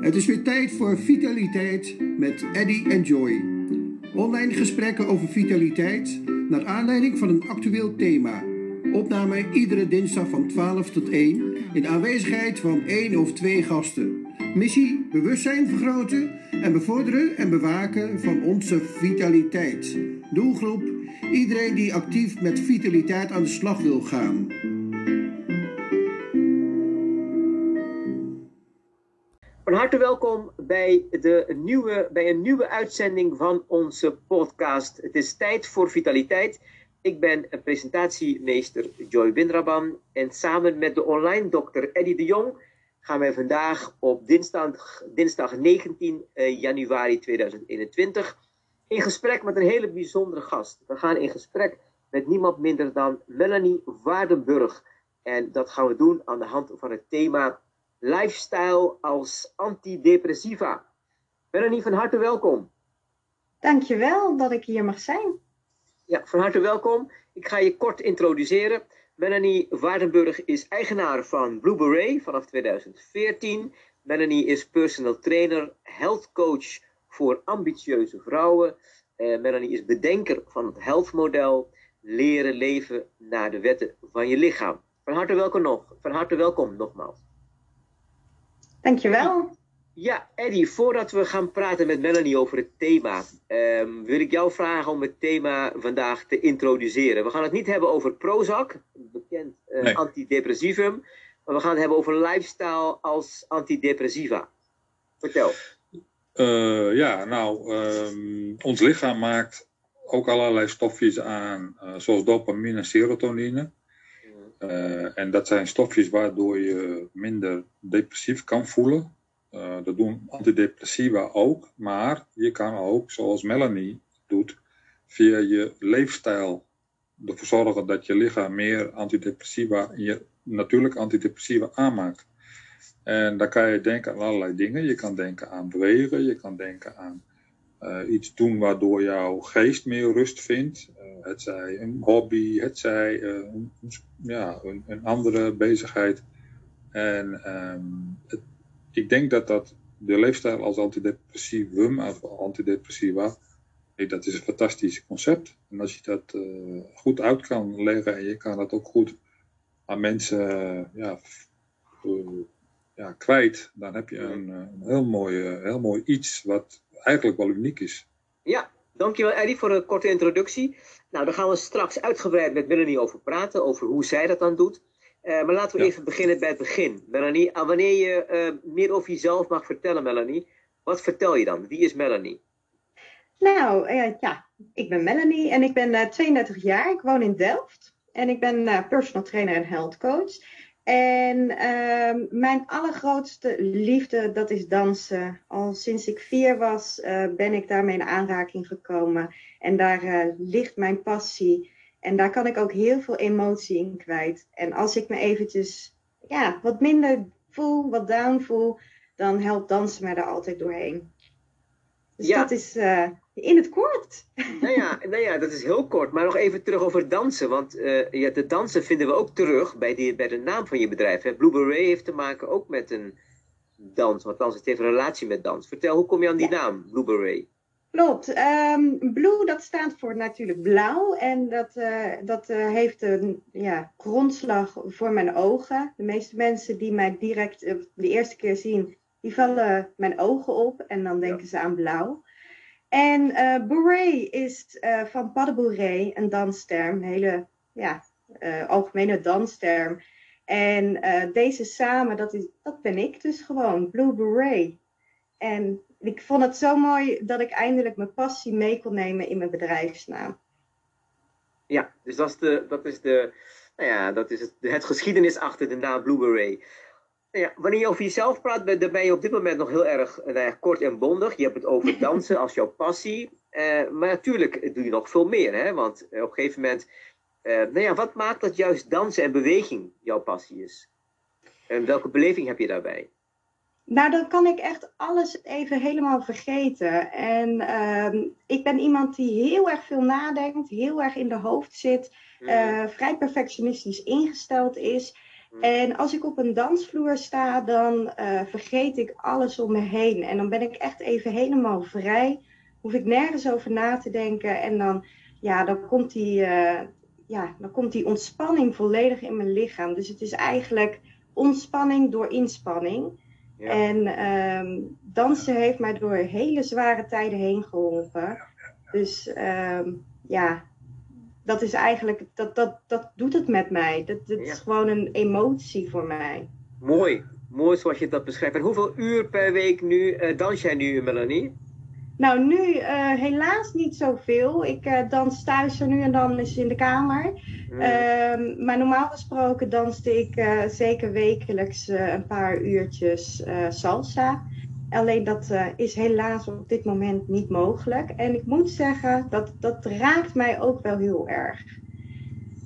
Het is weer tijd voor Vitaliteit met Eddy en Joy. Online gesprekken over vitaliteit naar aanleiding van een actueel thema. Opname iedere dinsdag van 12 tot 1 in aanwezigheid van één of twee gasten. Missie bewustzijn vergroten en bevorderen en bewaken van onze vitaliteit. Doelgroep iedereen die actief met vitaliteit aan de slag wil gaan. Van harte welkom bij, de nieuwe, bij een nieuwe uitzending van onze podcast. Het is tijd voor vitaliteit. Ik ben presentatiemeester Joy Windraban en samen met de online dokter Eddy de Jong gaan wij vandaag op dinsdag, dinsdag 19 eh, januari 2021 in gesprek met een hele bijzondere gast. We gaan in gesprek met niemand minder dan Melanie Waardenburg. En dat gaan we doen aan de hand van het thema lifestyle als antidepressiva. Melanie, van harte welkom. Dankjewel dat ik hier mag zijn. Ja, van harte welkom. Ik ga je kort introduceren. Melanie Waardenburg is eigenaar van Blue Beret vanaf 2014. Melanie is personal trainer, health coach voor ambitieuze vrouwen. Uh, Melanie is bedenker van het health model leren leven naar de wetten van je lichaam. Van harte welkom nog. Van harte welkom nogmaals. Dankjewel. Ja, Eddie, voordat we gaan praten met Melanie over het thema, um, wil ik jou vragen om het thema vandaag te introduceren. We gaan het niet hebben over Prozac, een bekend uh, nee. antidepressivum, maar we gaan het hebben over lifestyle als antidepressiva. Vertel. Uh, ja, nou, um, ons lichaam maakt ook allerlei stofjes aan, uh, zoals dopamine en serotonine. Uh, en dat zijn stofjes waardoor je minder depressief kan voelen. Uh, dat doen antidepressiva ook, maar je kan ook, zoals Melanie doet, via je leefstijl ervoor zorgen dat je lichaam meer antidepressiva, je natuurlijk antidepressiva aanmaakt. En dan kan je denken aan allerlei dingen. Je kan denken aan bewegen, je kan denken aan uh, iets doen waardoor jouw geest meer rust vindt. Uh, het zij een hobby, het zij uh, een, ja, een, een, andere bezigheid. En um, het, ik denk dat dat de leefstijl als antidepressivum, of antidepressiva, dat is een fantastisch concept. En als je dat goed uit kan leggen en je kan dat ook goed aan mensen ja, ja, kwijt, dan heb je een, een heel, mooi, heel mooi iets wat eigenlijk wel uniek is. Ja, dankjewel Eddie voor een korte introductie. Nou, daar gaan we straks uitgebreid met Melanie over praten, over hoe zij dat dan doet. Uh, maar laten we ja. even beginnen bij het begin. Melanie, wanneer je uh, meer over jezelf mag vertellen, Melanie, wat vertel je dan? Wie is Melanie? Nou, uh, ja, ik ben Melanie en ik ben 32 jaar. Ik woon in Delft en ik ben personal trainer en health coach. En uh, mijn allergrootste liefde, dat is dansen. Al sinds ik vier was, uh, ben ik daarmee in aanraking gekomen. En daar uh, ligt mijn passie. En daar kan ik ook heel veel emotie in kwijt. En als ik me eventjes ja, wat minder voel, wat down voel, dan helpt dansen mij daar altijd doorheen. Dus ja. dat is uh, in het kort. Nou ja, nou ja, dat is heel kort. Maar nog even terug over dansen. Want uh, ja, de dansen vinden we ook terug bij, die, bij de naam van je bedrijf. Hè? Blue Beret heeft te maken ook met een dans. Want dans heeft een relatie met dans. Vertel, hoe kom je aan die ja. naam, Blue Beret? Klopt. Um, blue, dat staat voor natuurlijk blauw. En dat, uh, dat uh, heeft een ja, grondslag voor mijn ogen. De meeste mensen die mij direct de eerste keer zien, die vallen mijn ogen op. En dan denken ja. ze aan blauw. En uh, is uh, van pas een dansterm, een hele ja, uh, algemene dansterm. En deze samen, dat, is, dat ben ik dus gewoon, Blue Beret. En ik vond het zo mooi dat ik eindelijk mijn passie mee kon nemen in mijn bedrijfsnaam. Ja, dus dat is de, dat is de, nou ja, dat is het, het geschiedenis achter de naam Blue Beret. Ja, wanneer je over jezelf praat, ben, ben je op dit moment nog heel erg nou kort en bondig. Je hebt het over dansen als jouw passie. Uh, maar natuurlijk doe je nog veel meer. Hè? Want uh, op een gegeven moment, uh, nou ja, wat maakt dat juist dansen en beweging jouw passie is? En welke beleving heb je daarbij? Nou, dan kan ik echt alles even helemaal vergeten. En ehm, ik ben iemand die heel erg veel nadenkt, heel erg in de hoofd zit, mm. vrij perfectionistisch ingesteld is. Mm. En als ik op een dansvloer sta, dan uh, vergeet ik alles om me heen. En dan ben ik echt even helemaal vrij. Hoef ik nergens over na te denken. En dan, ja, dan komt die, uh, ja, dan komt die ontspanning volledig in mijn lichaam. Dus het is eigenlijk ontspanning door inspanning. Ja. En um, dansen heeft mij door hele zware tijden heen geholpen. Dus um, ja, dat is eigenlijk, dat, dat, dat doet het met mij. Dat, dat is gewoon een emotie voor mij. Mooi, mooi zoals je dat beschrijft. En hoeveel uur per week nu uh, dans jij nu, Melanie? Nou, nu uh, helaas niet zoveel. Ik uh, dans thuis nu en dan eens in de kamer. Mm. Uh, maar normaal gesproken danste ik zeker wekelijks een paar uurtjes salsa. Alleen dat uh, is helaas op dit moment niet mogelijk. En ik moet zeggen, dat, dat raakt mij ook wel heel erg.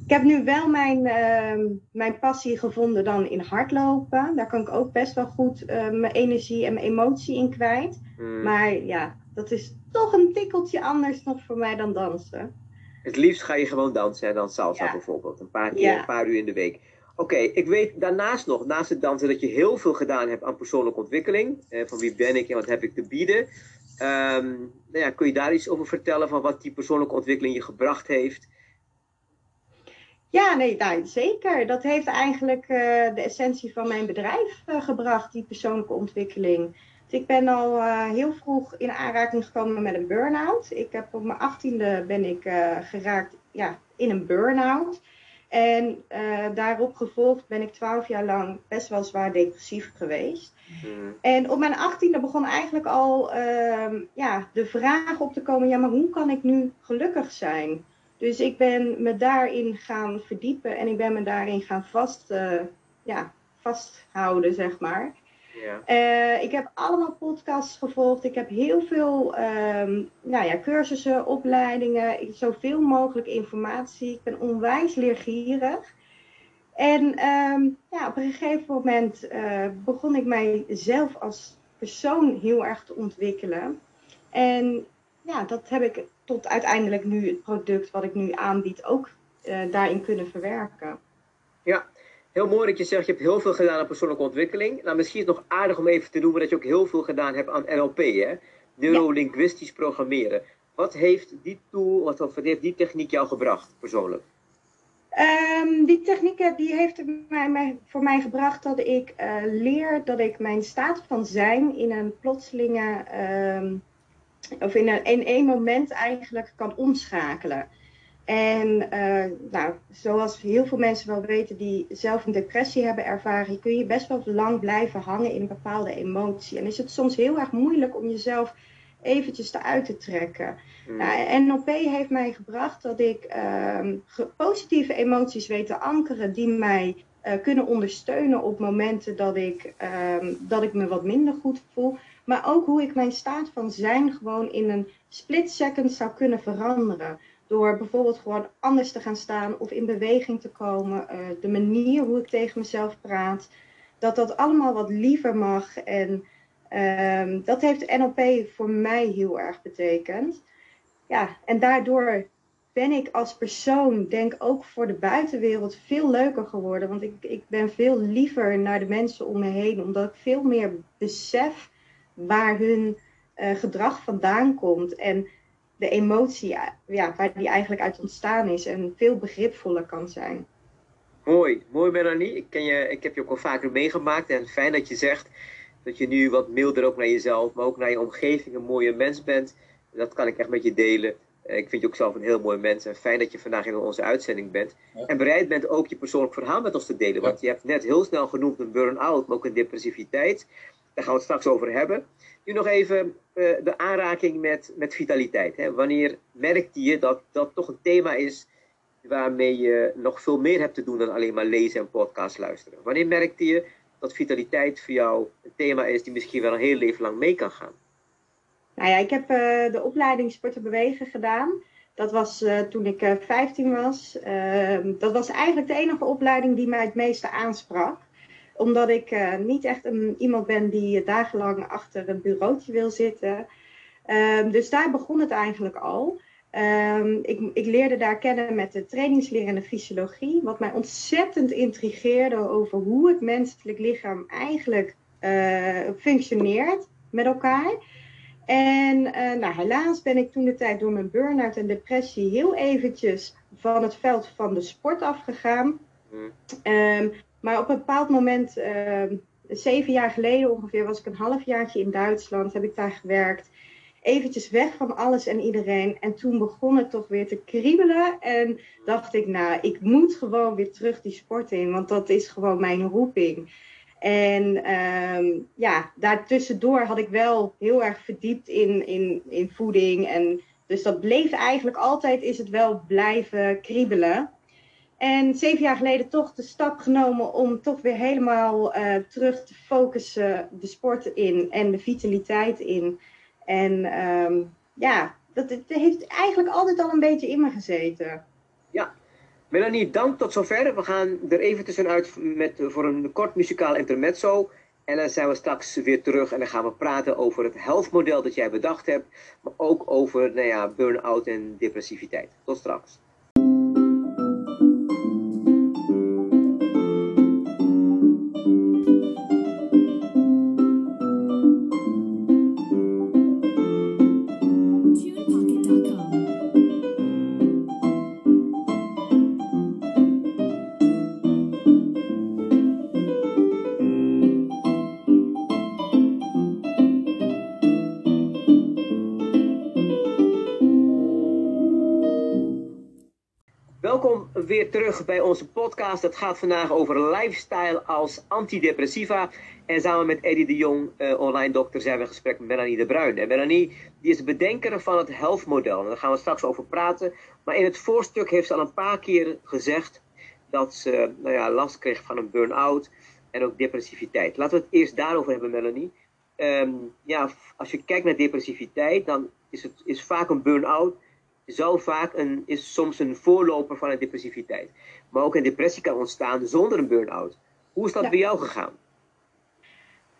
Ik heb nu wel mijn, uh, mijn passie gevonden dan in hardlopen. Daar kan ik ook best wel goed uh, mijn energie en mijn emotie in kwijt. Mm. Maar ja, dat is toch een tikkeltje anders nog voor mij dan dansen. Het liefst ga je gewoon dansen en dan salsa ja. bijvoorbeeld. Een paar, keer, ja. een paar uur in de week. Oké, ik weet daarnaast nog, naast het dansen, dat je heel veel gedaan hebt aan persoonlijke ontwikkeling. Eh, van wie ben ik en wat heb ik te bieden. Um, nou ja, kun je daar iets over vertellen van wat die persoonlijke ontwikkeling je gebracht heeft? Ja, nee, zeker. Dat heeft eigenlijk uh, de essentie van mijn bedrijf uh, gebracht, die persoonlijke ontwikkeling. Ik ben al heel vroeg in aanraking gekomen met een burn-out. Ik heb op mijn achttiende ben ik geraakt ja, in een burn-out. En uh, daarop gevolgd ben ik twaalf jaar lang best wel zwaar depressief geweest. Mm. En op mijn achttiende begon eigenlijk al uh, ja, de vraag op te komen: ja, maar hoe kan ik nu gelukkig zijn? Dus ik ben me daarin gaan verdiepen en ik ben me daarin gaan vast, uh, ja, vasthouden, zeg maar. Uh, ik heb allemaal podcasts gevolgd. Ik heb heel veel um, nou ja, cursussen, opleidingen, zoveel mogelijk informatie. Ik ben onwijs leergierig. En um, ja, op een gegeven moment uh, begon ik mijzelf als persoon heel erg te ontwikkelen. En ja, dat heb ik tot uiteindelijk nu het product wat ik nu aanbied ook uh, daarin kunnen verwerken. Heel mooi dat je zegt, je hebt heel veel gedaan aan persoonlijke ontwikkeling. Nou, misschien is het nog aardig om even te noemen dat je ook heel veel gedaan hebt aan NLP, hè? Neurolinguistisch programmeren. Wat heeft die tool, wat, wat heeft die techniek jou gebracht, persoonlijk? Um, die techniek die heeft mij, mij, voor mij gebracht dat ik uh, leer dat ik mijn staat van zijn in een plotselinge, um, of in een, in één moment eigenlijk kan omschakelen. En uh, nou, zoals heel veel mensen wel weten die zelf een depressie hebben ervaren, kun je best wel lang blijven hangen in een bepaalde emotie. En is het soms heel erg moeilijk om jezelf eventjes eruit te trekken. Mm. Nou, NLP heeft mij gebracht dat ik uh, positieve emoties weet te ankeren die mij uh, kunnen ondersteunen op momenten dat ik, uh, dat ik me wat minder goed voel. Maar ook hoe ik mijn staat van zijn gewoon in een split second zou kunnen veranderen. Door bijvoorbeeld gewoon anders te gaan staan of in beweging te komen. Uh, de manier hoe ik tegen mezelf praat. Dat dat allemaal wat liever mag. En uh, dat heeft NLP voor mij heel erg betekend. Ja, en daardoor ben ik als persoon, denk ook voor de buitenwereld, veel leuker geworden. Want ik, ik ben veel liever naar de mensen om me heen. Omdat ik veel meer besef waar hun uh, gedrag vandaan komt. En de emotie ja, waar die eigenlijk uit ontstaan is en veel begripvoller kan zijn. Mooi, mooi Melanie. Ik, ken je, ik heb je ook al vaker meegemaakt en fijn dat je zegt dat je nu wat milder ook naar jezelf, maar ook naar je omgeving een mooie mens bent. Dat kan ik echt met je delen. Eh, ik vind je ook zelf een heel mooi mens en fijn dat je vandaag in onze uitzending bent. En bereid bent ook je persoonlijk verhaal met ons te delen. Want je hebt net heel snel genoemd een burn-out, maar ook een depressiviteit. Daar gaan we het straks over hebben. Nu nog even uh, de aanraking met, met vitaliteit. Hè? Wanneer merkte je dat dat toch een thema is waarmee je nog veel meer hebt te doen dan alleen maar lezen en podcast luisteren? Wanneer merkte je dat vitaliteit voor jou een thema is die misschien wel een heel leven lang mee kan gaan? Nou ja, ik heb uh, de opleiding Sporten Bewegen gedaan. Dat was uh, toen ik 15 was. Ehm, dat was eigenlijk de enige opleiding die mij het meeste aansprak omdat ik uh, niet echt een, iemand ben die dagenlang achter een bureautje wil zitten. Uh, dus daar begon het eigenlijk al. Ehm, ik, ik, leerde daar kennen met de trainingsleer en de fysiologie, wat mij ontzettend intrigeerde over hoe het menselijk lichaam eigenlijk uh, functioneert met elkaar. En uh, nou, helaas ben ik toen de tijd door mijn burn-out en depressie heel eventjes van het veld van de sport afgegaan. Um, maar op een bepaald moment, um, zeven jaar geleden ongeveer, was ik een halfjaartje in Duitsland, heb ik daar gewerkt eventjes weg van alles en iedereen. En toen begon het toch weer te kriebelen. En dacht ik, nou, ik moet gewoon weer terug die sport in, want dat is gewoon mijn roeping. En um, ja, daartussendoor had ik wel heel erg verdiept in, in, in voeding. En dus dat bleef eigenlijk altijd, is het wel blijven kriebelen. En zeven jaar geleden toch de stap genomen om toch weer helemaal uh, terug te focussen de sport in en de vitaliteit in. En um, ja, dat, heeft eigenlijk altijd al een beetje in me gezeten. Ja, Melanie, dank tot zover. We gaan er even tussenuit met, voor een kort muzikaal intermezzo. En dan zijn we straks weer terug en dan gaan we praten over het health-model dat jij bedacht hebt. Maar ook over nou ja, burn-out en depressiviteit. Tot straks. Terug bij onze podcast. Het gaat vandaag over lifestyle als antidepressiva. En samen met Eddie de Jong, uh, online dokter, zijn we in gesprek met Melanie de Bruin. En Melanie die is de bedenker van het health model. En daar gaan we straks over praten. Maar in het voorstuk heeft ze al een paar keer gezegd dat ze nou ja, last kreeg van een burn-out en ook depressiviteit. Laten we het eerst daarover hebben, Melanie. Um, ja, als je kijkt naar depressiviteit, dan is het is vaak een burn-out zo vaak een, is soms een voorloper van een depressiviteit. Maar ook een depressie kan ontstaan zonder een burn-out. Hoe is dat bij jou gegaan?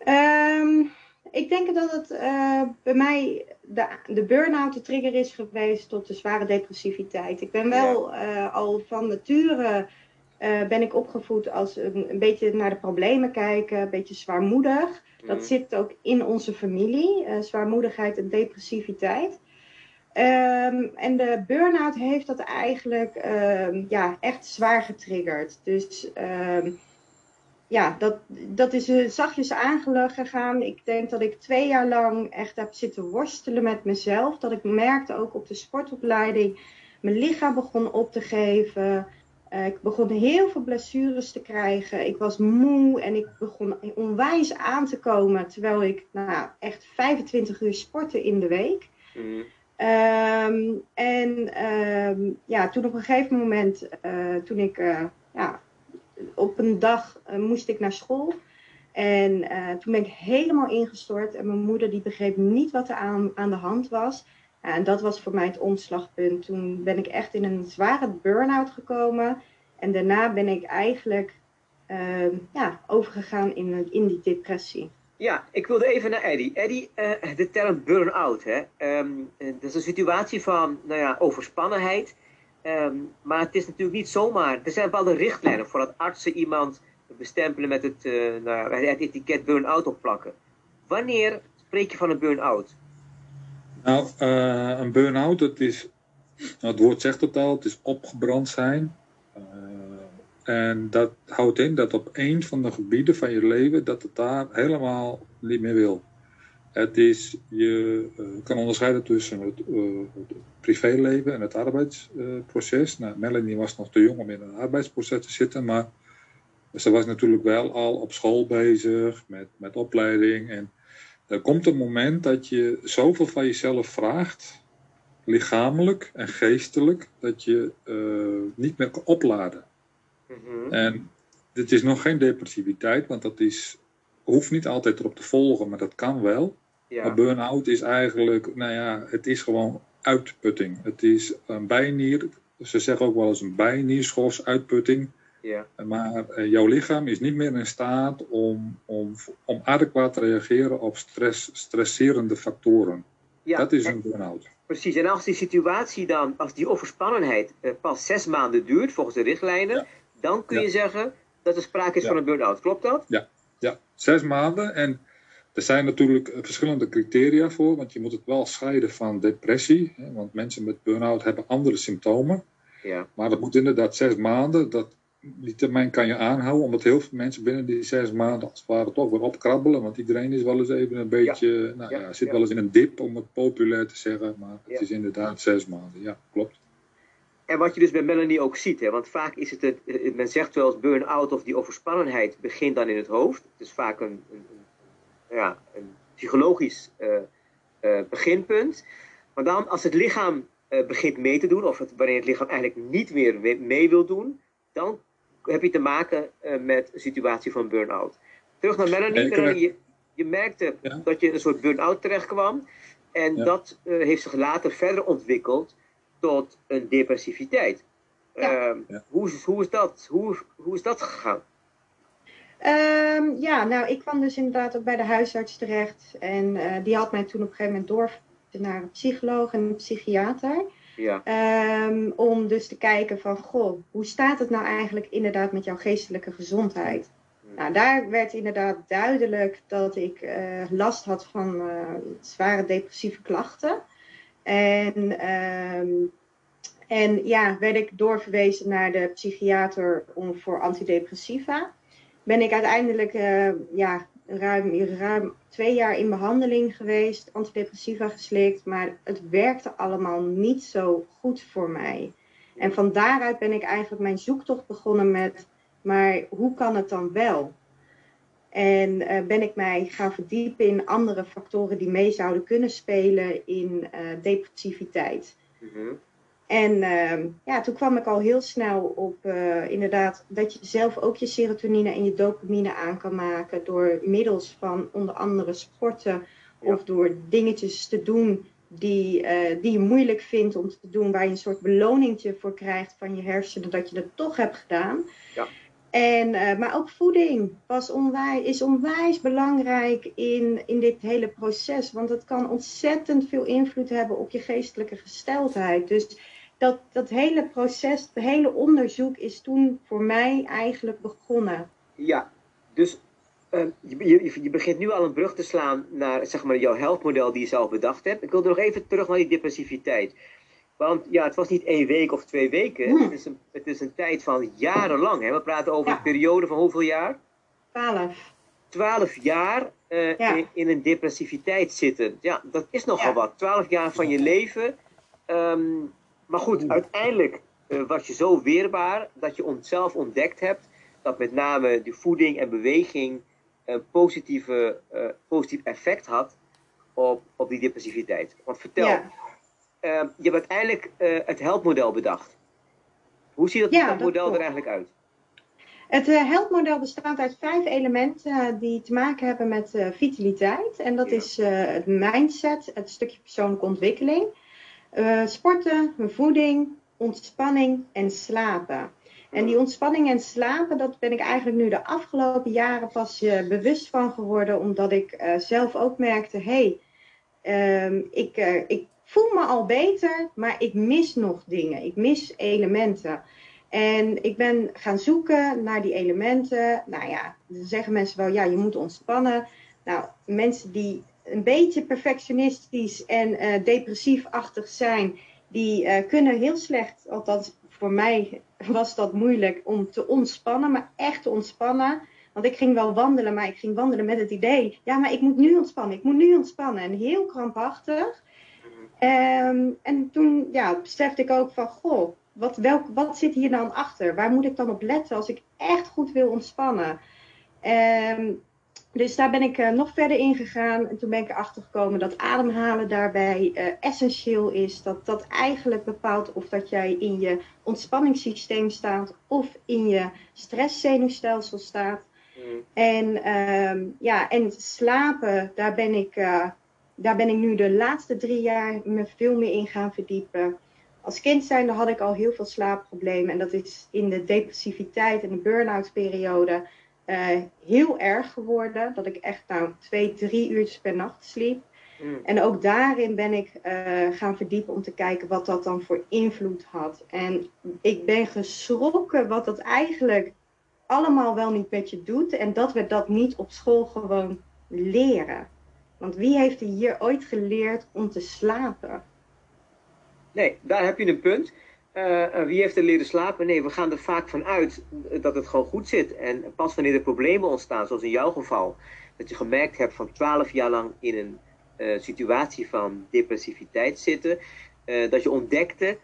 Um, ik denk dat het uh, bij mij de, de burn-out de trigger is geweest tot de zware depressiviteit. Ik ben wel uh, al van nature uh, ben ik opgevoed als een, een, beetje naar de problemen kijken, een beetje zwaarmoedig. Dat mm. zit ook in onze familie, zwaarmoedigheid en depressiviteit. Um, en de burn-out heeft dat eigenlijk um, ja, echt zwaar getriggerd. Dus um, ja, dat, dat is uh, zachtjes aangegaan. Ik denk dat ik twee jaar lang echt heb zitten worstelen met mezelf. Dat ik merkte ook op de sportopleiding, mijn lichaam begon op te geven. Uh, ik begon heel veel blessures te krijgen. Ik was moe en ik begon onwijs aan te komen. Terwijl ik nou, echt 25 uur sportte in de week. Mm. Um, en um, ja, toen op een gegeven moment, uh, toen ik, uh, ja, op een dag uh, moest ik naar school. En toen ben ik helemaal ingestort. En mijn moeder die begreep niet wat er aan, aan de hand was. en dat was voor mij het omslagpunt. Toen ben ik echt in een zware burn-out gekomen. En daarna ben ik eigenlijk ja, overgegaan in, in die depressie. Ja, ik wilde even naar Eddie. Eddie, uh, de term burn-out, hè? Um, dat is een situatie van nou ja, overspannenheid. Um, maar het is natuurlijk niet zomaar. Er zijn bepaalde richtlijnen voor dat artsen iemand bestempelen met het, uh, nou ja, etiket burn-out opplakken. Wanneer spreek je van een burn-out? Nou, een burn-out, het is, nou, het woord zegt het al, het is opgebrand zijn. En dat houdt in dat op een van de gebieden van je leven, dat het daar helemaal niet meer wil. Het is, je uh, kan onderscheiden tussen het, uh, het, privéleven en het arbeidsproces. Nou, Melanie was nog te jong om in een arbeidsproces te zitten, maar ze was natuurlijk wel al op school bezig met, met opleiding. En er komt een moment dat je zoveel van jezelf vraagt, lichamelijk en geestelijk, dat je eh, niet meer kan opladen. Mhm. En dit is nog geen depressiviteit, want dat is, hoeft niet altijd erop te volgen, maar dat kan wel. Ja. Maar burn-out is eigenlijk, nou ja, het is gewoon uitputting. Het is een bijnier, ze zeggen ook wel eens een bijnierschors uitputting. Ja. Maar uh, jouw lichaam is niet meer in staat om, om, om adequaat te reageren op stress, stresserende factoren. Ja. Dat is een burn-out. Precies, en als die situatie dan, als die overspannenheid uh, pas zes maanden duurt volgens de richtlijnen, dan kun je zeggen dat er sprake is van een burn-out. Klopt dat? Ja. ja, zes maanden. En er zijn natuurlijk verschillende criteria voor, want je moet het wel scheiden van depressie. Hè, want mensen met burn-out hebben andere symptomen. Ja. Maar dat moet inderdaad zes maanden. Dat, die termijn kan je aanhouden, omdat heel veel mensen binnen die zes maanden als het ware toch weer opkrabbelen. Want iedereen is wel eens even een beetje, nou ja, zit wel eens in een dip, om het populair te zeggen. Maar het is inderdaad zes maanden, ja, klopt. En wat je dus bij Melanie ook ziet, hè, want vaak is het, het men zegt wel eens burn-out of die overspannenheid begint dan in het hoofd. Het is vaak een, een, ja, een psychologisch uh, uh, beginpunt. Maar dan als het lichaam uh, begint mee te doen, of het, wanneer het lichaam eigenlijk niet meer mee wil doen, dan heb je te maken met een situatie van burn-out. Terug naar Melanie. Melanie je, je, merkte ja? dat je in een soort burn-out terecht kwam. En ja. dat heeft zich later verder ontwikkeld tot een depressiviteit. Ja. Uh, ja. Hoe, is, hoe, is dat, hoe, hoe is dat gegaan? Um, ja, nou, ik kwam dus inderdaad ook bij de huisarts terecht. En uh, die had mij toen op een gegeven moment door naar een psycholoog en een psychiater. Ja. Um, om dus te kijken van, goh, hoe staat het nou eigenlijk inderdaad met jouw geestelijke gezondheid? Hmm. Nou, daar werd inderdaad duidelijk dat ik uh, last had van uh, zware depressieve klachten. En, um, en ja, werd ik doorverwezen naar de psychiater om, voor antidepressiva. Ben ik uiteindelijk uh, ja, ruim, ruim twee jaar in behandeling geweest, antidepressiva geslikt, maar het werkte allemaal niet zo goed voor mij. En van daaruit ben ik eigenlijk mijn zoektocht begonnen met, maar hoe kan het dan wel? En uh, ben ik mij gaan verdiepen in andere factoren die mee zouden kunnen spelen in uh, depressiviteit. Mm-hmm. En uh, ja, toen kwam ik al heel snel op uh, inderdaad dat je zelf ook je serotonine en je dopamine aan kan maken door middels van onder andere sporten ja. of door dingetjes te doen die, die je moeilijk vindt om te doen, waar je een soort beloningje voor krijgt van je hersenen dat je het toch hebt gedaan. Ja. En, uh, maar ook voeding is onwijs belangrijk in, in dit hele proces. Want het kan ontzettend veel invloed hebben op je geestelijke gesteldheid. Dus dat, dat hele proces, het hele onderzoek is toen voor mij eigenlijk begonnen. Ja, dus uh, je, je, je, begint nu al een brug te slaan naar zeg maar, jouw helpmodel die je zelf bedacht hebt. Ik wil nog even terug naar die depressiviteit. Want ja, het was niet één week of twee weken. Hmm. Het, is een, het is een tijd van jarenlang. Hè? We praten over ja. een periode van hoeveel jaar? Twaalf. Twaalf jaar uh, ja. in, in, een depressiviteit zitten. Ja, dat is nogal Ja. wat. Twaalf jaar van je leven. Um, maar goed, uiteindelijk uh, was je zo weerbaar dat je zelf ontdekt hebt dat met name die voeding en beweging een positieve, uh, positief effect had op, op die depressiviteit. Want vertel, je hebt uiteindelijk uh, het helpmodel bedacht. Hoe ziet dat, Ja, dat dat model klopt. er eigenlijk uit? Het uh, helpmodel bestaat uit vijf elementen uh, die te maken hebben met vitaliteit. En dat Ja. is het mindset, het stukje persoonlijke ontwikkeling, sporten, voeding, ontspanning en slapen. En die ontspanning en slapen, dat ben ik eigenlijk nu de afgelopen jaren pas bewust van geworden, omdat ik zelf ook merkte, hé, hey, um, ik, ik voel me al beter, maar ik mis nog dingen, ik mis elementen. En ik ben gaan zoeken naar die elementen. Nou ja, dan zeggen mensen wel, ja, je moet ontspannen. Nou, mensen die een beetje perfectionistisch en uh, depressief-achtig zijn, die uh, kunnen heel slecht, althans voor mij was dat moeilijk om te ontspannen, maar echt te ontspannen. Want ik ging wel wandelen, maar ik ging wandelen met het idee, ja, maar ik moet nu ontspannen, ik moet nu ontspannen. En heel krampachtig. Um, en toen ja, besefte ik ook van, goh, wat, welk, wat zit hier dan achter? Waar moet ik dan op letten als ik echt goed wil ontspannen? Um, dus daar ben ik uh, nog verder in gegaan. En toen ben ik erachter gekomen dat ademhalen daarbij uh, essentieel is. Dat dat eigenlijk bepaalt of dat jij in je ontspanningssysteem staat of in je stresszenuwstelsel staat. Mm. En, um, ja, en slapen, daar ben, ik, uh, daar ben ik nu de laatste drie jaar me veel meer in gaan verdiepen. Als kind zijnde had ik al heel veel slaapproblemen. En dat is in de depressiviteit en de burn-out periode uh, heel erg geworden. Dat ik echt nou twee, drie uurtjes per nacht sliep. Mm. En ook daarin ben ik uh, gaan verdiepen om te kijken wat dat dan voor invloed had. En ik ben geschrokken wat dat eigenlijk allemaal wel niet met je doet. En dat we dat niet op school gewoon leren. Want wie heeft er hier ooit geleerd om te slapen? Nee, daar heb je een punt. Uh, wie heeft er leren slapen? Nee, we gaan er vaak van uit dat het gewoon goed zit. En pas wanneer er problemen ontstaan, zoals in jouw geval, dat je gemerkt hebt van twaalf jaar lang in een uh, situatie van depressiviteit zitten, dat je ontdekte,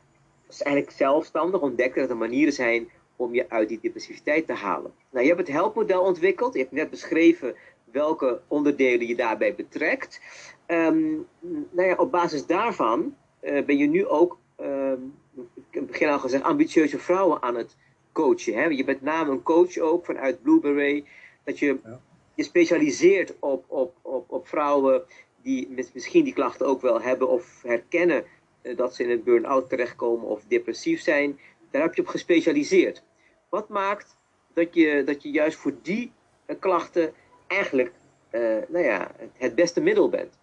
is eigenlijk zelfstandig, ontdekte dat er manieren zijn om je uit die depressiviteit te halen. Nou, je hebt het helpmodel ontwikkeld. Je hebt net beschreven welke onderdelen je daarbij betrekt. Um, nou ja, op basis daarvan uh, ben je nu ook, um, ik heb begin al gezegd, ambitieuze vrouwen aan het coachen. Hè? Je bent namelijk een coach ook vanuit Blueberry. Dat je ja. je specialiseert op, op, op, op vrouwen die misschien die klachten ook wel hebben of herkennen uh, dat ze in een burn-out terechtkomen of depressief zijn. Daar heb je op gespecialiseerd. Wat maakt dat je, dat je juist voor die uh, klachten eigenlijk uh, nou ja, het beste middel bent?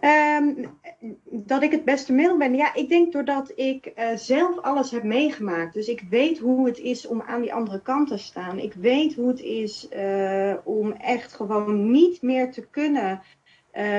Um, dat ik het beste middel ben. Ja, ik denk doordat ik uh, zelf alles heb meegemaakt. Dus ik weet hoe het is om aan die andere kant te staan. Ik weet hoe het is uh, om echt gewoon niet meer te kunnen.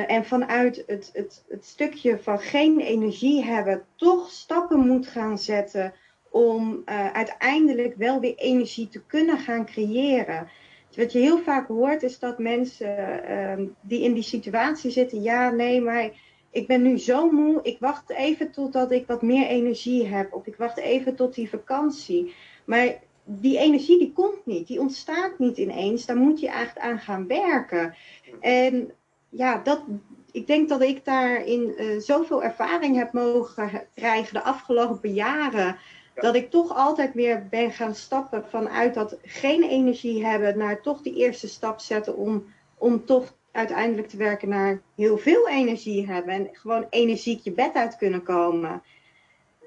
En vanuit het, het, het stukje van geen energie hebben, toch stappen moet gaan zetten om uiteindelijk wel weer energie te kunnen gaan creëren. Wat je heel vaak hoort is dat mensen uh, die in die situatie zitten, ja, nee, maar ik ben nu zo moe, ik wacht even totdat ik wat meer energie heb, of ik wacht even tot die vakantie. Maar die energie die komt niet, die ontstaat niet ineens, daar moet je echt aan gaan werken. En ja, dat, ik denk dat ik daarin uh, zoveel ervaring heb mogen krijgen de afgelopen jaren dat ik toch altijd weer ben gaan stappen vanuit dat geen energie hebben naar toch die eerste stap zetten om, om toch uiteindelijk te werken naar heel veel energie hebben en gewoon energiek je bed uit kunnen komen.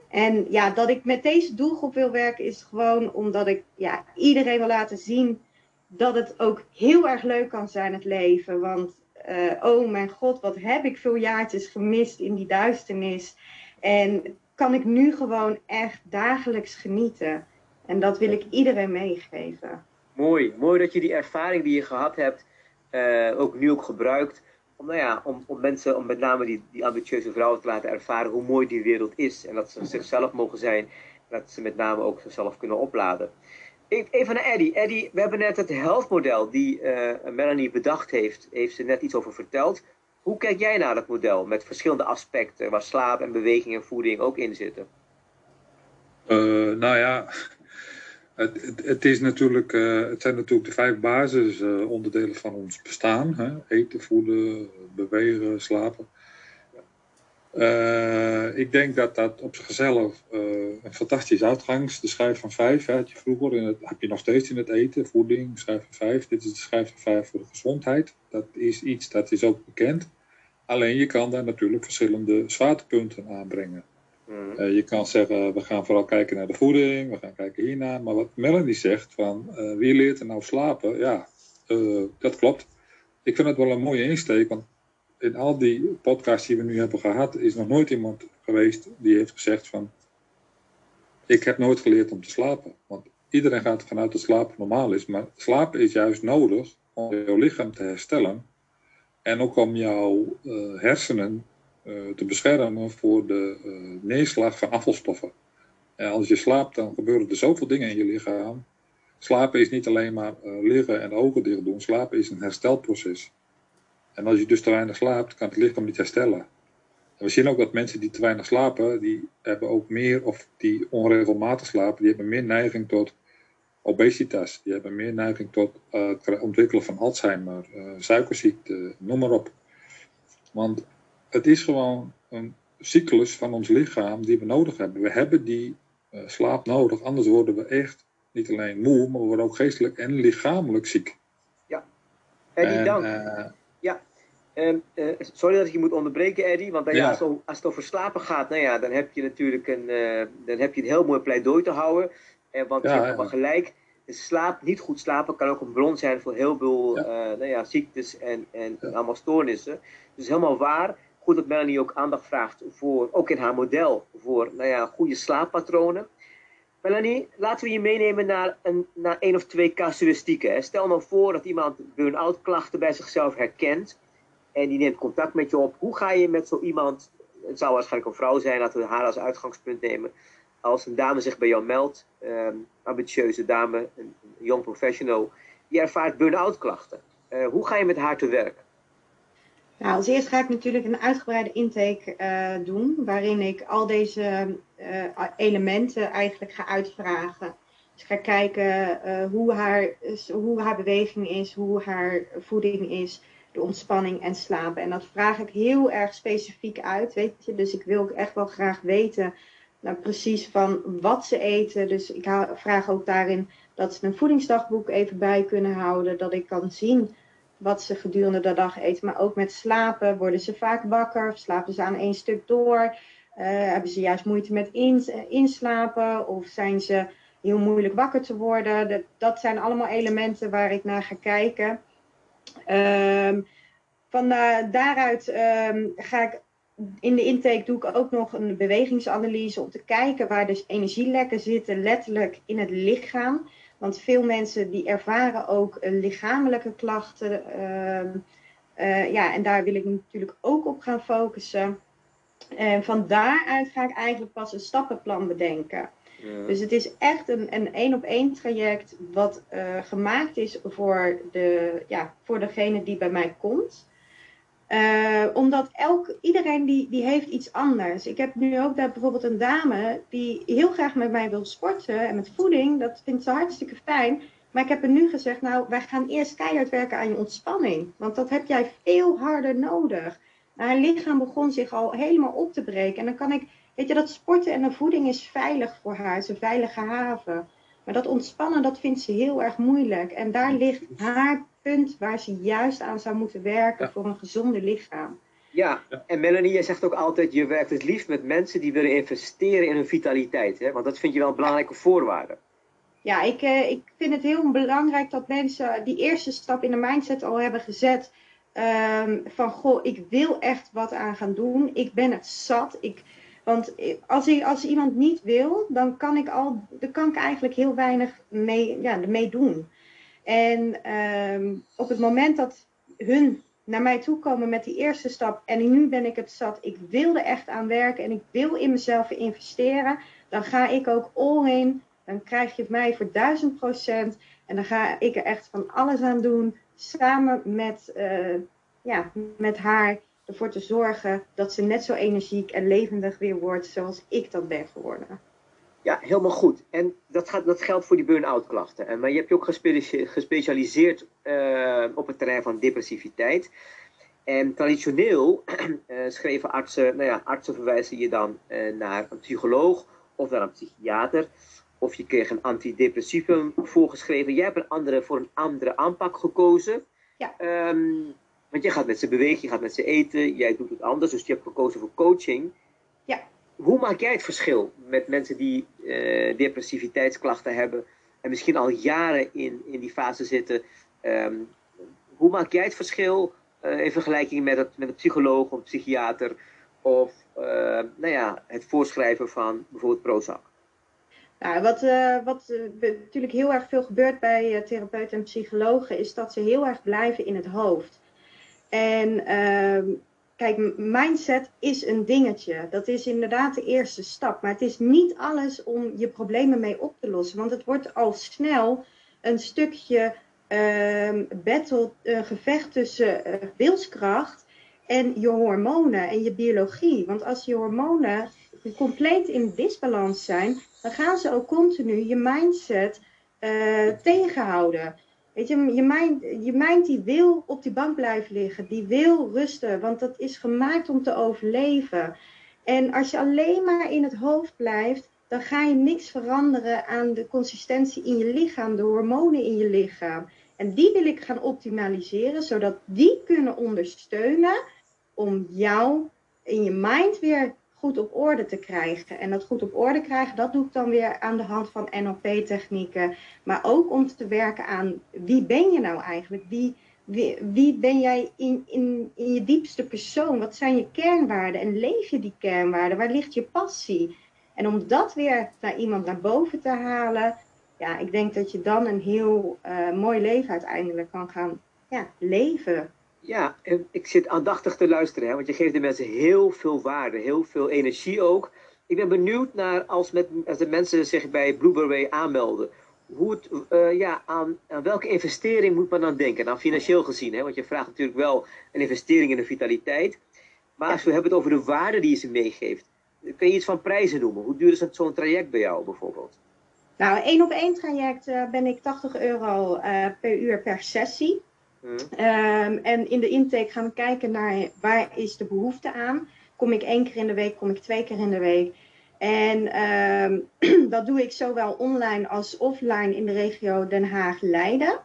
En ja, dat ik met deze doelgroep wil werken is gewoon omdat ik ja, iedereen wil laten zien dat het ook heel erg leuk kan zijn, het leven. Want uh, oh mijn god, wat heb ik veel jaartjes gemist in die duisternis. En kan ik nu gewoon echt dagelijks genieten. En dat wil ik iedereen meegeven. Mooi, mooi dat je die ervaring die je gehad hebt uh, ook nu ook gebruikt. Om, nou ja, om, om mensen, om met name die, die ambitieuze vrouwen te laten ervaren hoe mooi die wereld is. En dat ze zichzelf mogen zijn. En dat ze met name ook zichzelf kunnen opladen. Even naar Eddie. Eddie, we hebben net het health model die uh, Melanie bedacht heeft. Heeft ze net iets over verteld. Hoe kijk jij naar dat model met verschillende aspecten waar slaap en beweging en voeding ook in zitten? Uh, nou ja, het, het, is natuurlijk, uh, het zijn natuurlijk de vijf basisonderdelen van ons bestaan. Hè? Eten, voeden, bewegen, slapen. Ik denk dat dat op zichzelf een fantastisch uitgangs, de schijf van vijf, had je vroeger, het, heb je nog steeds in het eten, voeding, schijf van vijf. Dit is de schijf van vijf voor de gezondheid. Dat is iets dat is ook bekend. Alleen je kan daar natuurlijk verschillende zwaartepunten aanbrengen. Mm. Uh, je kan zeggen, we gaan vooral kijken naar de voeding, we gaan kijken hiernaar. Maar wat Melanie zegt, van uh, wie leert er nou slapen? Ja, uh, dat klopt. Ik vind het wel een mooie insteek, want in al die podcasts die we nu hebben gehad, is nog nooit iemand geweest die heeft gezegd van, ik heb nooit geleerd om te slapen. Want iedereen gaat ervan uit dat slapen normaal is, maar slapen is juist nodig om je lichaam te herstellen en ook om jouw uh, hersenen uh, te beschermen voor de uh, neerslag van afvalstoffen. En als je slaapt, dan gebeuren er zoveel dingen in je lichaam. Slapen is niet alleen maar liggen en ogen dicht doen. Slapen is een herstelproces. En als je dus te weinig slaapt, kan het lichaam niet herstellen. En we zien ook dat mensen die te weinig slapen, die hebben ook meer, of die onregelmatig slapen, die hebben meer neiging tot obesitas. Die hebben meer neiging tot uh, het ontwikkelen van Alzheimer, uh, suikerziekte, noem maar op. Want het is gewoon een cyclus van ons lichaam die we nodig hebben. We hebben die uh, slaap nodig, anders worden we echt niet alleen moe, maar we worden ook geestelijk en lichamelijk ziek. Ja, Eddie, dank. ja, um, sorry dat ik je moet onderbreken, Eddie, want ja. als, het, als, het over slapen gaat, nou ja, dan heb je natuurlijk een, dan heb je een heel mooi pleidooi te houden. Want je hebt wel gelijk. slaap, niet goed slapen kan ook een bron zijn voor heel veel nou ja, ziektes en, en, en allemaal stoornissen. Dus helemaal waar goed dat Melanie ook aandacht vraagt voor, ook in haar model, voor nou ja, goede slaappatronen. Melanie, laten we je meenemen naar, een, naar één of twee casuïstieken. Stel nou voor dat iemand burn-out klachten bij zichzelf herkent en die neemt contact met je op. Hoe ga je met zo iemand, het zou waarschijnlijk een vrouw zijn, laten we haar als uitgangspunt nemen, als een dame zich bij jou meldt, um, ambitieuze dame, een, young professional, die ervaart burn-out klachten. Uh, hoe ga je met haar te werk? Nou, als eerst ga ik natuurlijk een uitgebreide intake uh, doen, waarin ik al deze uh, elementen eigenlijk ga uitvragen. Dus ik ga kijken hoe, haar, hoe haar beweging is, hoe haar voeding is, de ontspanning en slapen. En dat vraag ik heel erg specifiek uit, weet je. Dus ik wil ook echt wel graag weten nou, precies van wat ze eten. Dus ik vraag ook daarin dat ze een voedingsdagboek even bij kunnen houden, dat ik kan zien wat ze gedurende de dag eten. Maar ook met slapen. Worden ze vaak wakker? Of slapen ze aan één stuk door? Uh, hebben ze juist moeite met inslapen? Of zijn ze heel moeilijk wakker te worden? Dat, dat zijn allemaal elementen waar ik naar ga kijken. Um, van uh, daaruit um, ga ik in de intake doe ik ook nog een bewegingsanalyse om te kijken waar dus energielekken zitten, letterlijk in het lichaam. Want veel mensen die ervaren ook uh, lichamelijke klachten. Uh, ja, en daar wil ik natuurlijk ook op gaan focussen. En van daaruit ga ik eigenlijk pas een stappenplan bedenken. Ja. Dus het is echt een, een één op één traject wat uh, gemaakt is voor, de, ja, voor degene die bij mij komt. Uh, omdat elk, iedereen die, die heeft iets anders. Ik heb nu ook daar bijvoorbeeld een dame die heel graag met mij wil sporten en met voeding. Dat vindt ze hartstikke fijn. Maar ik heb er nu gezegd, nou, wij gaan eerst keihard werken aan je ontspanning. Want dat heb jij veel harder nodig. Nou, haar lichaam begon zich al helemaal op te breken. En dan kan ik, weet je, dat sporten en de voeding is veilig voor haar. Een veilige haven. Maar dat ontspannen, dat vindt ze heel erg moeilijk. En daar ligt haar punt waar ze juist aan zou moeten werken voor een gezonde lichaam. Ja, en Melanie, jij zegt ook altijd, je werkt het liefst met mensen die willen investeren in hun vitaliteit. Hè? Want dat vind je wel een belangrijke voorwaarde. Ja, ik, eh, ik vind het heel belangrijk dat mensen die eerste stap in de mindset al hebben gezet. Um, van, goh, ik wil echt wat aan gaan doen. Ik ben het zat. Ik, want als, ik, als iemand niet wil, dan kan ik, al, dan kan ik eigenlijk heel weinig mee, ja, mee doen. En ehm, op het moment dat hun naar mij toe komen met die eerste stap en nu ben ik het zat, ik wil er echt aan werken en ik wil in mezelf investeren, dan ga ik ook all in. Dan krijg je mij voor duizend procent en dan ga ik er echt van alles aan doen, samen met, uh, ja, met haar ervoor te zorgen dat ze net zo energiek en levendig weer wordt zoals ik dat ben geworden. Ja, helemaal goed. En dat, gaat, dat geldt voor die burn-out klachten. Maar je hebt je ook gespecialiseerd uh, op het terrein van depressiviteit. En traditioneel uh, schreven artsen, nou ja, artsen verwijzen je dan uh, naar een psycholoog of naar een psychiater. Of je kreeg een antidepressivum voorgeschreven. Jij hebt een andere, voor een andere aanpak gekozen. Ja. Um, want je gaat met ze bewegen, je gaat met ze eten, jij doet het anders. Dus je hebt gekozen voor coaching. Ja hoe maak jij het verschil met mensen die uh, depressiviteitsklachten hebben en misschien al jaren in, in die fase zitten? Um, hoe maak jij het verschil uh, in vergelijking met, het, met een psycholoog of psychiater of uh, nou ja, het voorschrijven van bijvoorbeeld Prozac? Nou, wat, wat natuurlijk heel erg veel gebeurt bij therapeuten en psychologen is dat ze heel erg blijven in het hoofd. En ehm, Kijk, mindset is een dingetje. Dat is inderdaad de eerste stap. Maar het is niet alles om je problemen mee op te lossen. Want het wordt al snel een stukje uh, battle, uh, gevecht tussen uh, wilskracht en je hormonen en je biologie. Want als je hormonen compleet in disbalans zijn, dan gaan ze ook continu je mindset uh, tegenhouden. Weet je, je mind, je mind die wil op die bank blijven liggen, die wil rusten, want dat is gemaakt om te overleven. En als je alleen maar in het hoofd blijft, dan ga je niks veranderen aan de consistentie in je lichaam, de hormonen in je lichaam. En die wil ik gaan optimaliseren, zodat die kunnen ondersteunen om jou in je mind weer goed op orde te krijgen. En dat goed op orde krijgen, dat doe ik dan weer aan de hand van NLP-technieken. Maar ook om te werken aan wie ben je nou eigenlijk? Wie, wie, wie ben jij in, in, je diepste persoon? Wat zijn je kernwaarden? En leef je die kernwaarden? Waar ligt je passie? En om dat weer naar iemand naar boven te halen, ja, ik denk dat je dan een heel uh, mooi leven uiteindelijk kan gaan ja, leven. Ja, ik zit aandachtig te luisteren, hè, want je geeft de mensen heel veel waarde, heel veel energie ook. Ik ben benieuwd naar als, met, als de mensen zich bij Blueberry aanmelden. Hoe het, uh, ja, aan, welke investering moet men dan denken? Nou, financieel gezien, hè, want je vraagt natuurlijk wel een investering in de vitaliteit. Maar als we hebben het over de waarde die je ze meegeeft, kun je iets van prijzen noemen? Hoe duur is zo'n traject bij jou bijvoorbeeld? Nou, één op één traject uh, ben ik 80 euro uh, per uur per sessie. Hmm. Um, en in de intake gaan we kijken naar waar is de behoefte aan. Kom ik één keer in de week, kom ik twee keer in de week. En um, dat doe ik zowel online als offline in de regio Den Haag-Leiden.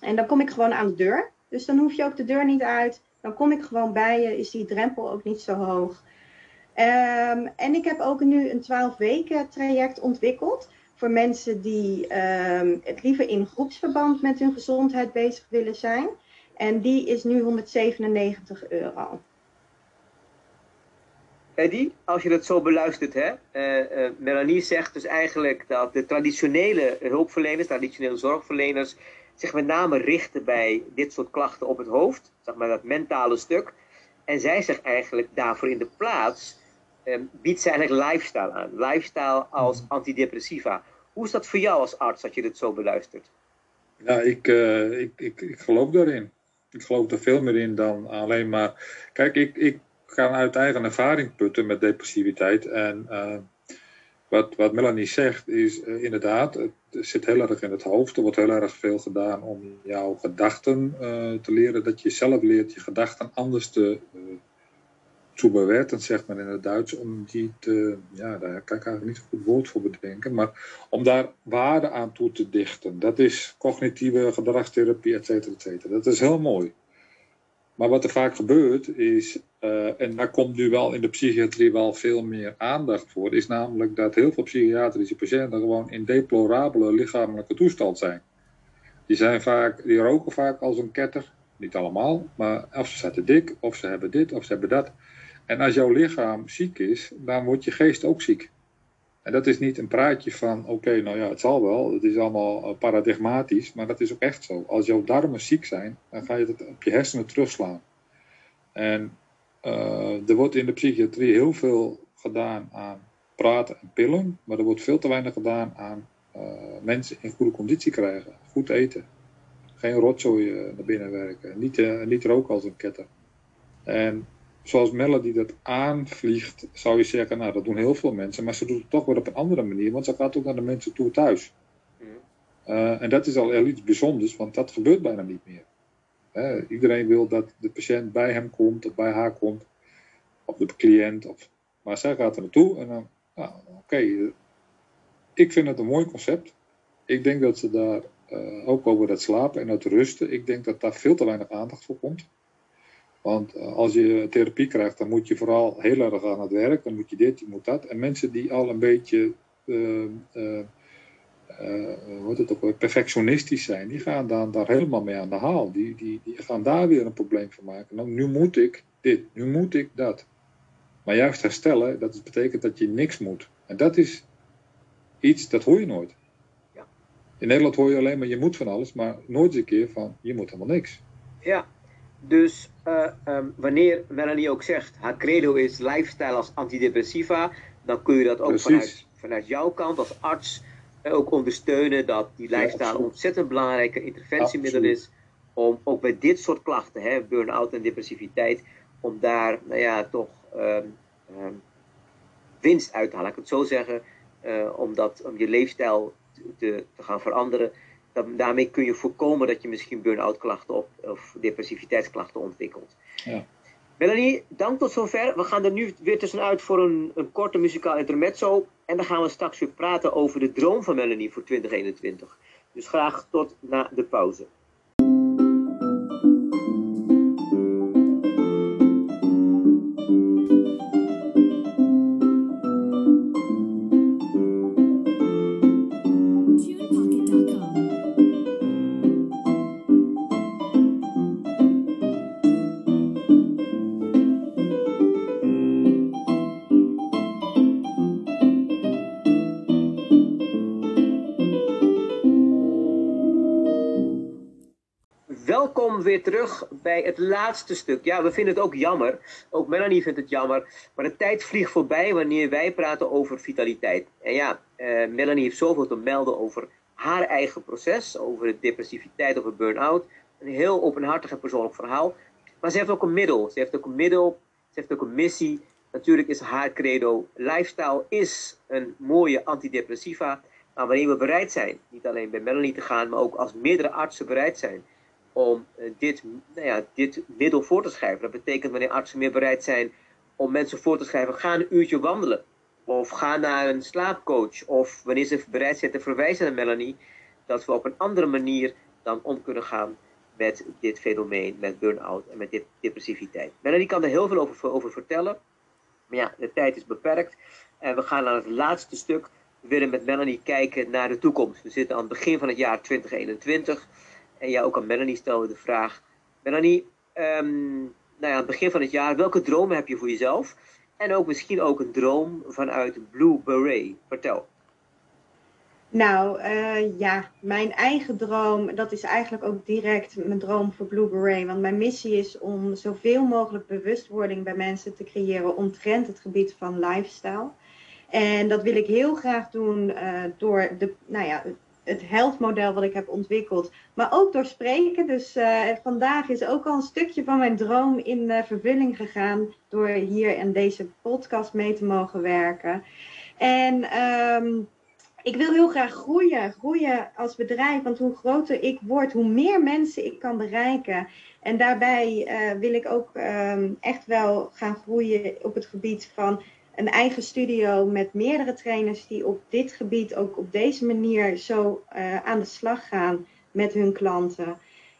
En dan kom ik gewoon aan de deur. Dus dan hoef je ook de deur niet uit. Dan kom ik gewoon bij je, is die drempel ook niet zo hoog. Um, en ik heb ook nu een 12 weken traject ontwikkeld voor mensen die um, het liever in groepsverband met hun gezondheid bezig willen zijn. En die is nu 197 euro. Eddie, als je dat zo beluistert, hè, uh, uh, Melanie zegt dus eigenlijk dat de traditionele hulpverleners, traditionele zorgverleners, zich met name richten bij dit soort klachten op het hoofd, zeg maar dat mentale stuk. En zij zegt eigenlijk daarvoor in de plaats biedt ze eigenlijk lifestyle aan. Lifestyle als mhm. antidepressiva. Hoe is dat voor jou als arts, dat je dit zo beluistert? Ja, ik, uh, ik, ik, ik geloof daarin. Ik geloof er veel meer in dan alleen maar... Kijk, ik, ik ga uit eigen ervaring putten met depressiviteit. En uh, wat, wat Melanie zegt is uh, inderdaad, het zit heel erg in het hoofd. Er wordt heel erg veel gedaan om jouw gedachten te leren. Dat je zelf leert je gedachten anders te zu bewerten, zegt men in het Duits, om die te, ja, daar kan ik eigenlijk niet een goed woord voor bedenken, maar om daar waarde aan toe te dichten. Dat is cognitieve gedragstherapie, et cetera, et cetera. Dat is heel mooi. Maar wat er vaak gebeurt is, uh, en daar komt nu wel in de psychiatrie wel veel meer aandacht voor, is namelijk dat heel veel psychiatrische patiënten gewoon in deplorabele lichamelijke toestand zijn. Die, zijn vaak, die roken vaak als een ketter, niet allemaal, maar of ze zetten dik, of ze hebben dit, of ze hebben dat. En als jouw lichaam ziek is, dan wordt je geest ook ziek. En dat is niet een praatje van, oké, nou ja, het zal wel, het is allemaal eh, paradigmatisch, maar dat is ook echt zo. Als jouw darmen ziek zijn, dan ga je het op je hersenen terugslaan. En uh, er wordt in de psychiatrie heel veel gedaan aan praten en pillen, maar er wordt veel te weinig gedaan aan uh, mensen in goede conditie krijgen, goed eten. Geen rotzooi naar binnen werken, niet, niet roken als een ketter. En zoals Melody dat aanvliegt, zou je zeggen, nou dat doen heel veel mensen, maar ze doet het toch weer op een andere manier, want ze gaat ook naar de mensen toe thuis. Uh, en dat is al iets bijzonders, want dat gebeurt bijna niet meer. iedereen wil dat de patiënt bij hem komt of bij haar komt, of de cliënt, of, maar zij gaat er naartoe en dan, nou, oké, eh, ik vind het een mooi concept. Ik denk dat ze daar uh, ook over dat slapen en dat rusten, ik denk dat daar veel te weinig aandacht voor komt. Want eh, als je therapie krijgt, dan moet je vooral heel erg aan het werk. Dan moet je dit, je moet dat. En mensen die al een beetje uh, uh, het ook, perfectionistisch zijn, die gaan dan daar helemaal mee aan de haal. Die, die, die gaan daar weer een probleem van maken. Nou, nu moet ik dit, nu moet ik dat. Maar juist herstellen, dat betekent dat je niks moet. En dat is iets, dat hoor je nooit. Ja. In Nederland hoor je alleen maar je moet van alles, maar nooit eens een keer van je moet helemaal niks. Ja, dus uh, um, wanneer Melanie ook zegt, haar credo is lifestyle als antidepressiva, dan kun je dat ook vanuit, vanuit jouw kant als arts uh, ook ondersteunen dat die lifestyle ja, een ontzettend belangrijke interventiemiddel is om ook bij dit soort klachten, burn-out en depressiviteit, om daar nou ja, toch um, um, winst uit te halen. Ik het zo zeggen, uh, om, dat, om je leefstijl te, te gaan veranderen daarmee kun je voorkomen dat je misschien burn-out klachten of, of depressiviteitsklachten ontwikkelt. Ja. Melanie, dank tot zover. We gaan er nu weer tussenuit voor een, een korte muzikaal intermezzo. En dan gaan we straks weer praten over de droom van Melanie voor 2021. Dus graag tot na de pauze. Weer terug bij het laatste stuk. Ja, we vinden het ook jammer. Ook Melanie vindt het jammer. Maar de tijd vliegt voorbij wanneer wij praten over vitaliteit. En ja, uh, Melanie heeft zoveel te melden over haar eigen proces, over de depressiviteit, over burn-out. Een heel openhartig en persoonlijk verhaal. Maar ze heeft ook een middel. Ze heeft ook een middel. Ze heeft ook een missie. Natuurlijk is haar credo: lifestyle is een mooie antidepressiva. Maar wanneer we bereid zijn, niet alleen bij Melanie te gaan, maar ook als meerdere artsen bereid zijn om eh, dit, nou ja, dit middel voor te schrijven. Dat betekent wanneer artsen meer bereid zijn om mensen voor te schrijven, ga een uurtje wandelen. Of ga naar een slaapcoach. Of wanneer ze bereid zijn te verwijzen naar Melanie, dat we op een andere manier dan om kunnen gaan met dit fenomeen, met burn-out en met depressiviteit. Melanie kan er heel veel over, over vertellen. Maar ja, de tijd is beperkt. En we gaan naar het laatste stuk. We willen met Melanie kijken naar de toekomst. We zitten aan het begin van het jaar 2021. En ja, ook aan Melanie stellen we de vraag. Melanie, um, nou ja, aan het begin van het jaar, welke dromen heb je voor jezelf? En ook misschien ook een droom vanuit Blue. Vertel. Nou uh, ja, mijn eigen droom, dat is eigenlijk ook direct mijn droom voor Blue. Want mijn missie is om zoveel mogelijk bewustwording bij mensen te creëren omtrent het gebied van lifestyle. En dat wil ik heel graag doen uh, door de, nou ja, het health wat ik heb ontwikkeld, maar ook door spreken. Dus uh, vandaag is ook al een stukje van mijn droom in uh, vervulling gegaan door hier in deze podcast mee te mogen werken. En um, ik wil heel graag groeien, groeien als bedrijf, want hoe groter ik word, hoe meer mensen ik kan bereiken. En daarbij uh, wil ik ook um, echt wel gaan groeien op het gebied van een eigen studio met meerdere trainers die op dit gebied ook op deze manier zo uh, aan de slag gaan met hun klanten.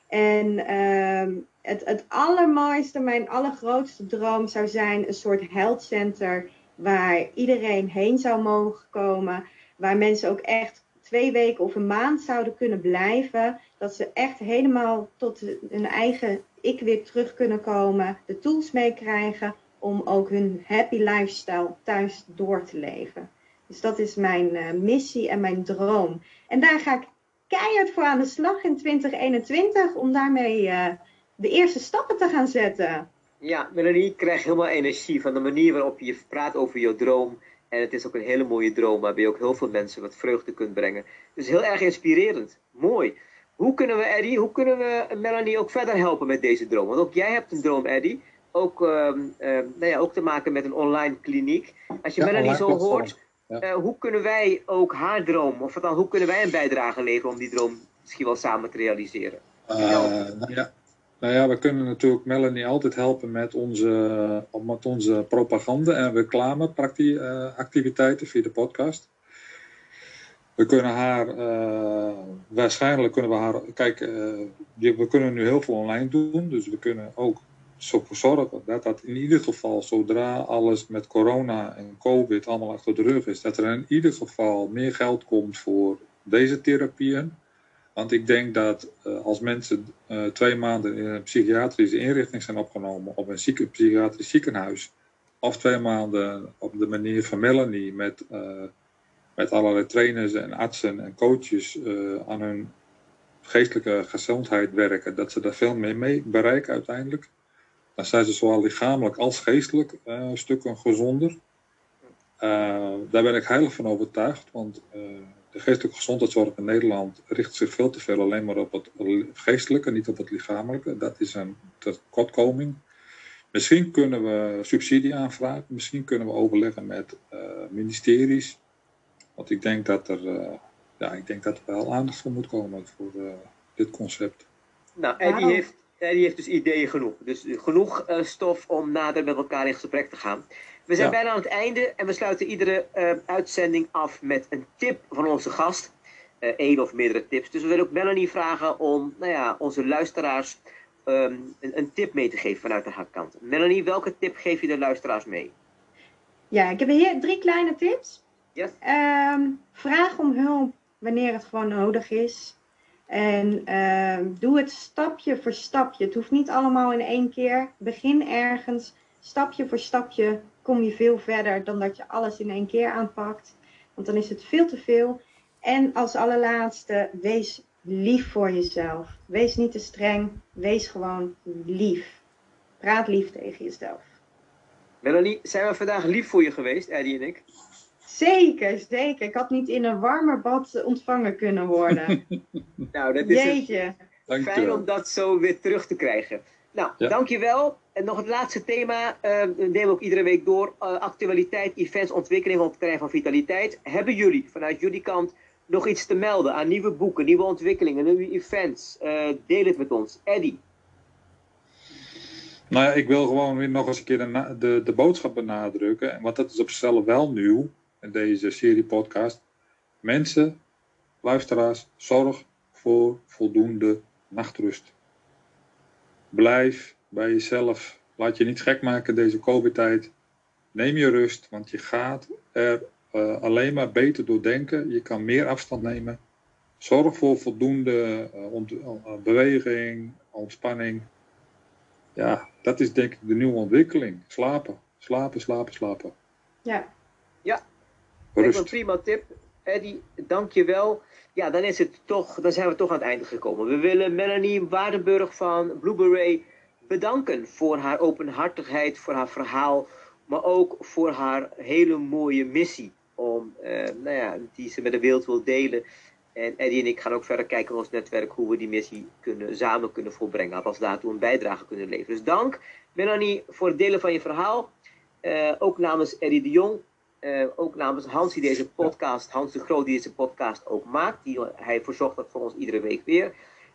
En uh, het, het allermooiste, mijn allergrootste droom zou zijn een soort health center waar iedereen heen zou mogen komen. Waar mensen ook echt twee weken of een maand zouden kunnen blijven. Dat ze echt helemaal tot hun eigen ik weer terug kunnen komen. De tools meekrijgen om ook hun happy lifestyle thuis door te leven. Dus dat is mijn uh, missie en mijn droom. En daar ga ik keihard voor aan de slag in 2021 om daarmee uh, de eerste stappen te gaan zetten. Ja, Melanie, ik krijg helemaal energie van de manier waarop je praat over je droom. En het is ook een hele mooie droom waarbij je ook heel veel mensen wat vreugde kunt brengen. Dus heel erg inspirerend. Mooi. Hoe kunnen we, Eddie, hoe kunnen we Melanie ook verder helpen met deze droom? Want ook jij hebt een droom, Eddie ook, uh, uh, nou ja, ook te maken met een online kliniek. Als je ja, Melanie zo hoort, ja. uh, hoe kunnen wij ook haar droom, of dan hoe kunnen wij een bijdrage leveren om die droom misschien wel samen te realiseren? nou ja. Nou ja, we kunnen natuurlijk Melanie altijd helpen met onze, met onze propaganda en reclame activiteiten via de podcast. We kunnen haar, uh, waarschijnlijk kunnen we haar, kijk, uh, we kunnen nu heel veel online doen, dus we kunnen ook zo zorgen dat dat in ieder geval, zodra alles met corona en covid allemaal achter de rug is, dat er in ieder geval meer geld komt voor deze therapieën. Want ik denk dat uh, als mensen uh, twee maanden in een psychiatrische inrichting zijn opgenomen, op een zieke, psychiatrisch ziekenhuis, of twee maanden op de manier van Melanie met, uh, met allerlei trainers en artsen en coaches aan hun geestelijke gezondheid werken, dat ze daar veel meer mee bereiken uiteindelijk dan zijn ze zowel lichamelijk als geestelijk uh, stukken gezonder. Uh, daar ben ik heilig van overtuigd, want uh, de geestelijke gezondheidszorg in Nederland richt zich veel te veel alleen maar op het geestelijke, niet op het lichamelijke. Dat is een tekortkoming. Misschien kunnen we subsidie aanvragen, misschien kunnen we overleggen met ministeries. Want ik denk dat er, ja, ik denk dat er wel aandacht voor moet komen voor dit concept. Nou, Eddie heeft ja, die heeft dus ideeën genoeg. Dus genoeg uh, stof om nader met elkaar in gesprek te gaan. We zijn ja. bijna aan het einde en we sluiten iedere uh, uitzending af met een tip van onze gast. Uh, één of meerdere tips. Dus we willen ook Melanie vragen om nou ja, onze luisteraars um, een, een, tip mee te geven vanuit de kant. Melanie, welke tip geef je de luisteraars mee? Ja, ik heb hier drie kleine tips. Yes. Um, vraag om hulp wanneer het gewoon nodig is. En uh, doe het stapje voor stapje. Het hoeft niet allemaal in één keer. Begin ergens. Stapje voor stapje kom je veel verder dan dat je alles in één keer aanpakt. Want dan is het veel te veel. En als allerlaatste, wees lief voor jezelf. Wees niet te streng. Wees gewoon lief. Praat lief tegen jezelf. Melanie, zijn we vandaag lief voor je geweest, Eddie en ik? Zeker, zeker. Ik had niet in een warmer bad ontvangen kunnen worden. nou, dat is Jeetje. fijn om dat zo weer terug te krijgen. Nou, ja. dankjewel. En nog het laatste thema, uh, nemen we ook iedere week door. Uh, actualiteit, events, ontwikkeling op het terrein van vitaliteit. Hebben jullie vanuit jullie kant nog iets te melden aan nieuwe boeken, nieuwe ontwikkelingen, nieuwe events? Uh, deel het met ons. Eddie. Nou ja, ik wil gewoon weer nog eens een keer de, de, de boodschap benadrukken. Want dat is op zichzelf wel nieuw in deze serie podcast. Mensen, luisteraars, zorg voor voldoende nachtrust. Blijf bij jezelf. Laat je niet gek maken deze COVID-tijd. Neem je rust, want je gaat er uh, alleen maar beter door denken. Je kan meer afstand nemen. Zorg voor voldoende ont uh, beweging, ontspanning. Ja, dat is denk ik de nieuwe ontwikkeling. Slapen, slapen, slapen, slapen. Ja. Ja, Rust. een prima tip. Eddie, dank je wel. Ja, dan, is het toch, dan zijn we toch aan het einde gekomen. We willen Melanie Waardenburg van Blue Beret bedanken voor haar openhartigheid, voor haar verhaal, maar ook voor haar hele mooie missie om, eh, nou ja, die ze met de wereld wil delen. En Eddie en ik gaan ook verder kijken in ons netwerk hoe we die missie kunnen, samen kunnen volbrengen. Alvast daartoe een bijdrage kunnen leveren. Dus dank Melanie voor het delen van je verhaal. Uh, ook namens Eddie de Jong. Uh, ook namens Hans die deze podcast, Hans de Groot die deze podcast ook maakt. Die, hij verzorgt dat voor ons iedere week weer.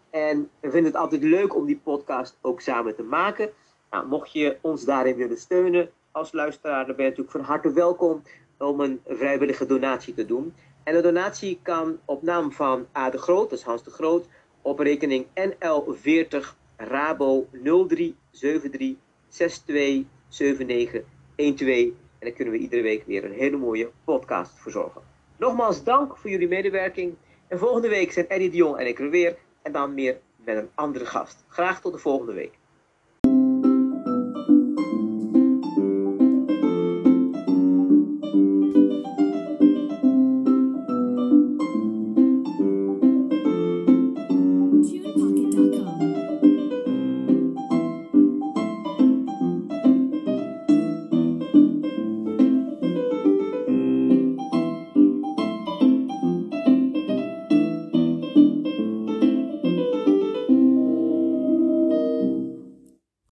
En we vinden het altijd leuk om die podcast ook samen te maken. Nou, mocht je ons daarin willen steunen als luisteraar, dan ben je natuurlijk van harte welkom om een vrijwillige donatie te doen. En de donatie kan op naam van A de Groot, is Hans de Groot, op rekening NL40 Rabo 0373 6279 12. En dan kunnen we iedere week weer een hele mooie podcast verzorgen. Nogmaals dank voor jullie medewerking. En volgende week zijn Eddie de Jong en ik er weer. En dan meer met een andere gast. Graag tot de volgende week.